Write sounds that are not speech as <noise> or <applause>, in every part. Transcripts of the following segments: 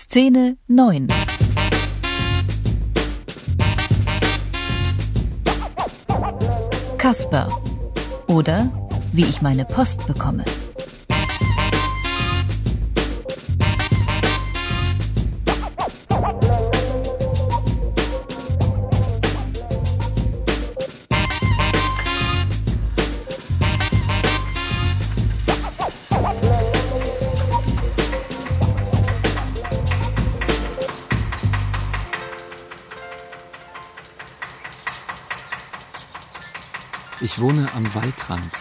Szene 9. Kasper oder wie ich meine Post bekomme. Ich wohne am Waldrand.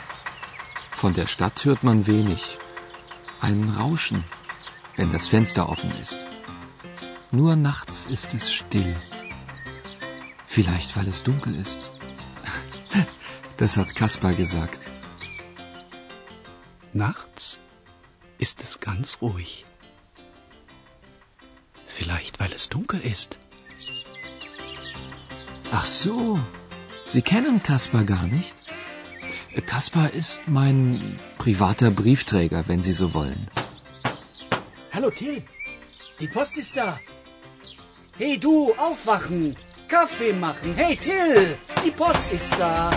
Von der Stadt hört man wenig. Ein Rauschen, wenn das Fenster offen ist. Nur nachts ist es still. Vielleicht, weil es dunkel ist. <laughs> Das hat Kaspar gesagt. Nachts ist es ganz ruhig. Vielleicht, weil es dunkel ist. Ach so, Sie kennen Kaspar gar nicht? Kaspar ist mein privater Briefträger, wenn Sie so wollen. Hallo Till, die Post ist da. Hey du, aufwachen, Kaffee machen. Hey Till, die Post ist da.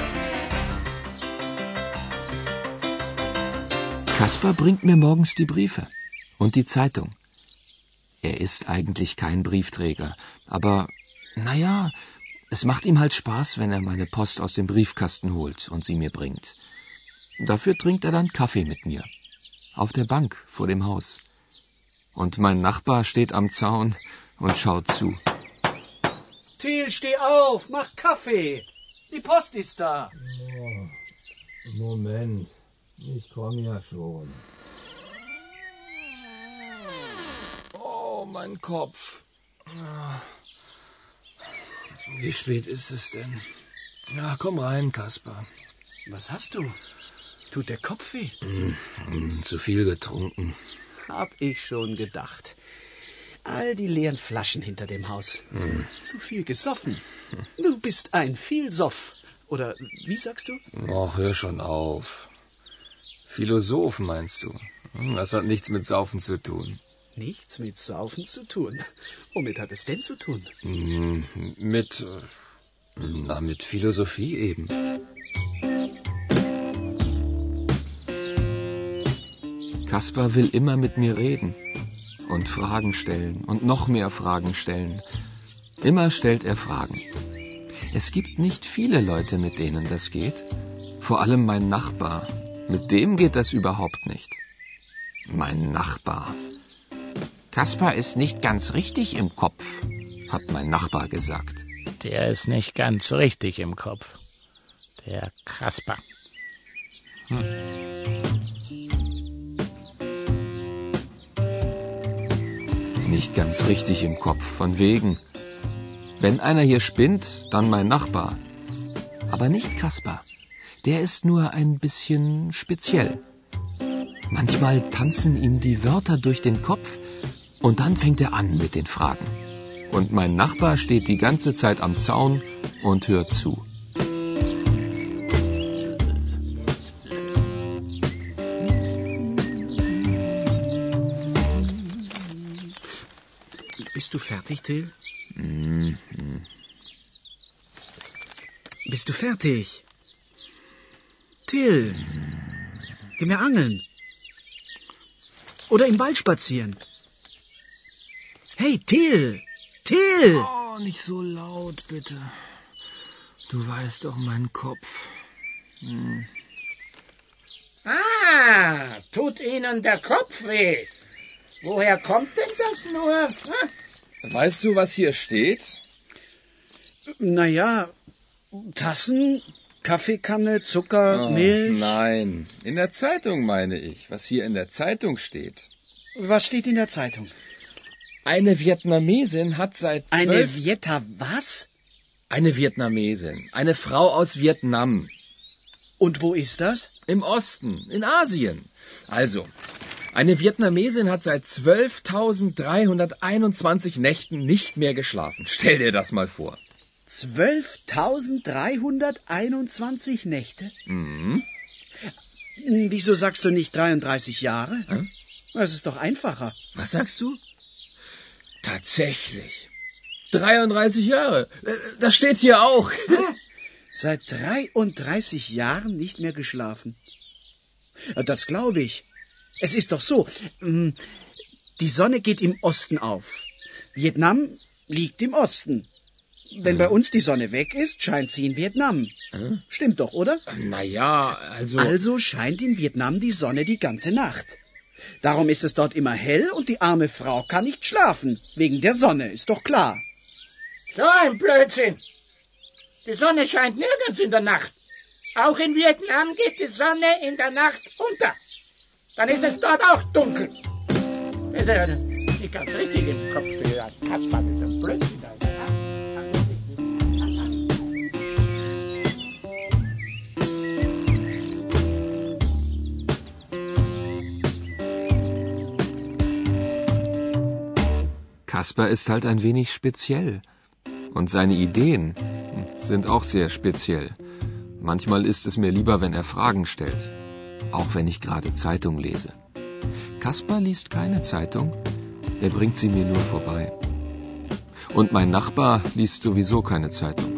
Kaspar bringt mir morgens die Briefe und die Zeitung. Er ist eigentlich kein Briefträger, aber naja, es macht ihm halt Spaß, wenn er meine Post aus dem Briefkasten holt und sie mir bringt. Dafür trinkt er dann Kaffee mit mir. Auf der Bank vor dem Haus. Und mein Nachbar steht am Zaun und schaut zu. Till, steh auf, mach Kaffee. Die Post ist da. Oh, Moment, ich komme ja schon. Oh, mein Kopf. Wie spät ist es denn? Ja, komm rein, Kaspar. Was hast du? Tut der Kopf weh? Mm, zu viel getrunken. Hab ich schon gedacht. All die leeren Flaschen hinter dem Haus. Mm. Zu viel gesoffen. Du bist ein Vielsoff. Oder wie sagst du? Och, hör schon auf. Philosoph meinst du? Hm, Das hat nichts mit Saufen zu tun. Nichts mit Saufen zu tun. Womit hat es denn zu tun? Mm, Mit. äh, Na, mit Philosophie eben. Kaspar will immer mit mir reden und Fragen stellen und noch mehr Fragen stellen. Immer stellt er Fragen. Es gibt nicht viele Leute, mit denen das geht. Vor allem mein Nachbar. Mit dem geht das überhaupt nicht. Mein Nachbar. Kaspar ist nicht ganz richtig im Kopf, hat mein Nachbar gesagt. Der ist nicht ganz richtig im Kopf. Der Kasper. Nicht ganz richtig im Kopf, von wegen. Wenn einer hier spinnt, dann mein Nachbar. Aber nicht Kaspar. Der ist nur ein bisschen speziell. Manchmal tanzen ihm die Wörter durch den Kopf und dann fängt er an mit den Fragen. Und mein Nachbar steht die ganze Zeit am Zaun und hört zu. Bist du fertig, Till? Mhm. Bist du fertig? Till, geh mir angeln. Oder im Wald spazieren. Hey, Till! Till! Oh, nicht so laut, bitte. Du weißt doch meinen Kopf. Ah, tut Ihnen der Kopf weh. Woher kommt denn das nur? Hm? Weißt du, was hier steht? Naja, Tassen, Kaffeekanne, Zucker, Milch. Nein, in der Zeitung meine ich, was hier in der Zeitung steht. Was steht in der Zeitung? Eine Vietnamesin hat seit Eine zwölf... Vieta was? Eine Vietnamesin, eine Frau aus Vietnam. Und wo ist das? Im Osten, in Asien. Also, eine Vietnamesin hat seit 12.321 Nächten nicht mehr geschlafen. Stell dir das mal vor. 12.321 Nächte? Mhm. Hm, Wieso sagst du nicht 33 Jahre? Hä? Das ist doch einfacher. Was sagst du? Tatsächlich. 33 Jahre. Äh, Das steht hier auch. Seit 33 Jahren nicht mehr geschlafen. Ja, Das glaube ich. Es ist doch so. mm, Die Sonne geht im Osten auf. Vietnam liegt im Osten. Wenn bei uns die Sonne weg ist, scheint sie in Vietnam. Stimmt doch, oder? Naja, also. Also scheint in Vietnam die Sonne die ganze Nacht. Darum ist es dort immer hell und die arme Frau kann nicht schlafen. Wegen der Sonne, ist doch klar. So ein Blödsinn. Die Sonne scheint nirgends in der Nacht. Auch in Vietnam geht die Sonne in der Nacht unter. Dann ist es dort auch dunkel. Das ist ja nicht ganz richtig im Kopf, der Kaspar mit dem Blödsinn. Kasper ist halt ein wenig speziell. Und seine Ideen sind auch sehr speziell. Manchmal ist es mir lieber, wenn er Fragen stellt. Auch wenn ich gerade Zeitung lese. Kasper liest keine Zeitung. Er bringt sie mir nur vorbei. Und mein Nachbar liest sowieso keine Zeitung.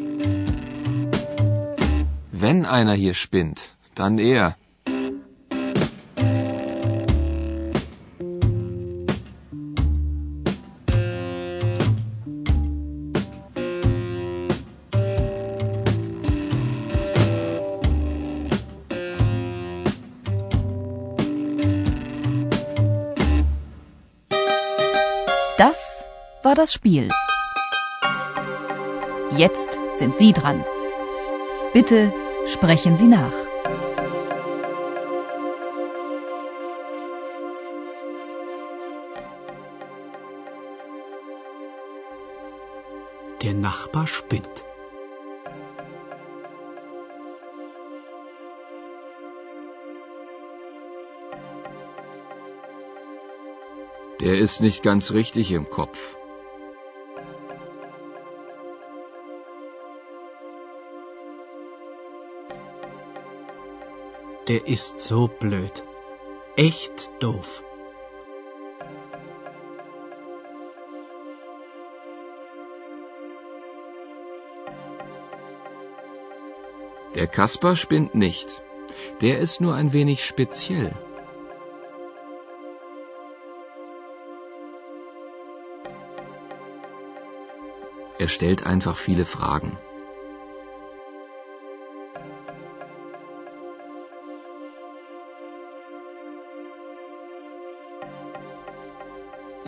Wenn einer hier spinnt, dann er. Das Spiel. Jetzt sind Sie dran. Bitte sprechen Sie nach. Der Nachbar spinnt. Der ist nicht ganz richtig im Kopf. Der ist so blöd. Echt doof. Der Kasper spinnt nicht. Der ist nur ein wenig speziell. Er stellt einfach viele Fragen.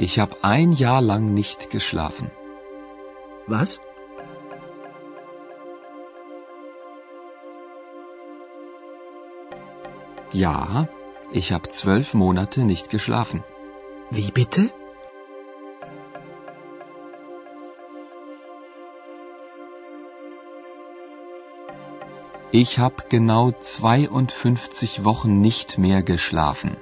Ich habe ein Jahr lang nicht geschlafen. Was? Ja, ich habe zwölf Monate nicht geschlafen. Wie bitte? Ich habe genau 52 Wochen nicht mehr geschlafen.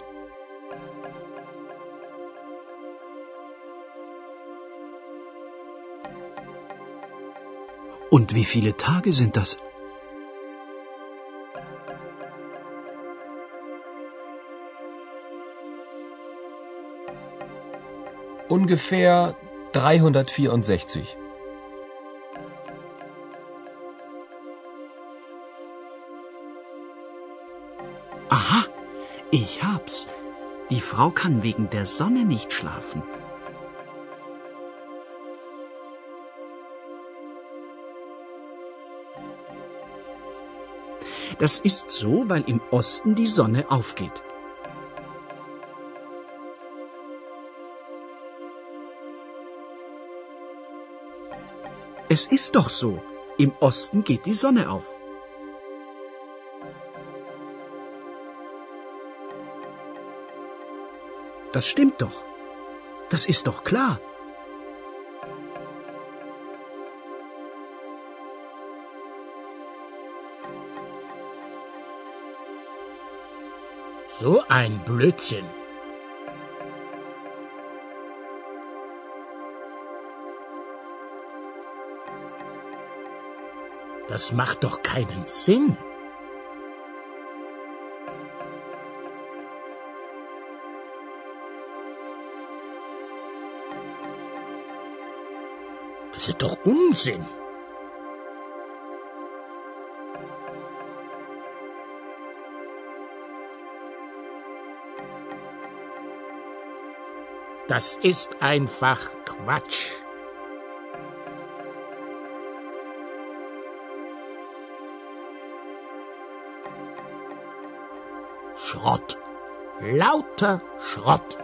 Und wie viele Tage sind das? Ungefähr 364. Aha, ich hab's. Die Frau kann wegen der Sonne nicht schlafen. Das ist so, weil im Osten die Sonne aufgeht. Es ist doch so. Im Osten geht die Sonne auf. Das stimmt doch. Das ist doch klar. So ein Blödsinn. Das macht doch keinen Sinn. Das ist doch Unsinn. Das ist einfach Quatsch. Schrott. Lauter Schrott.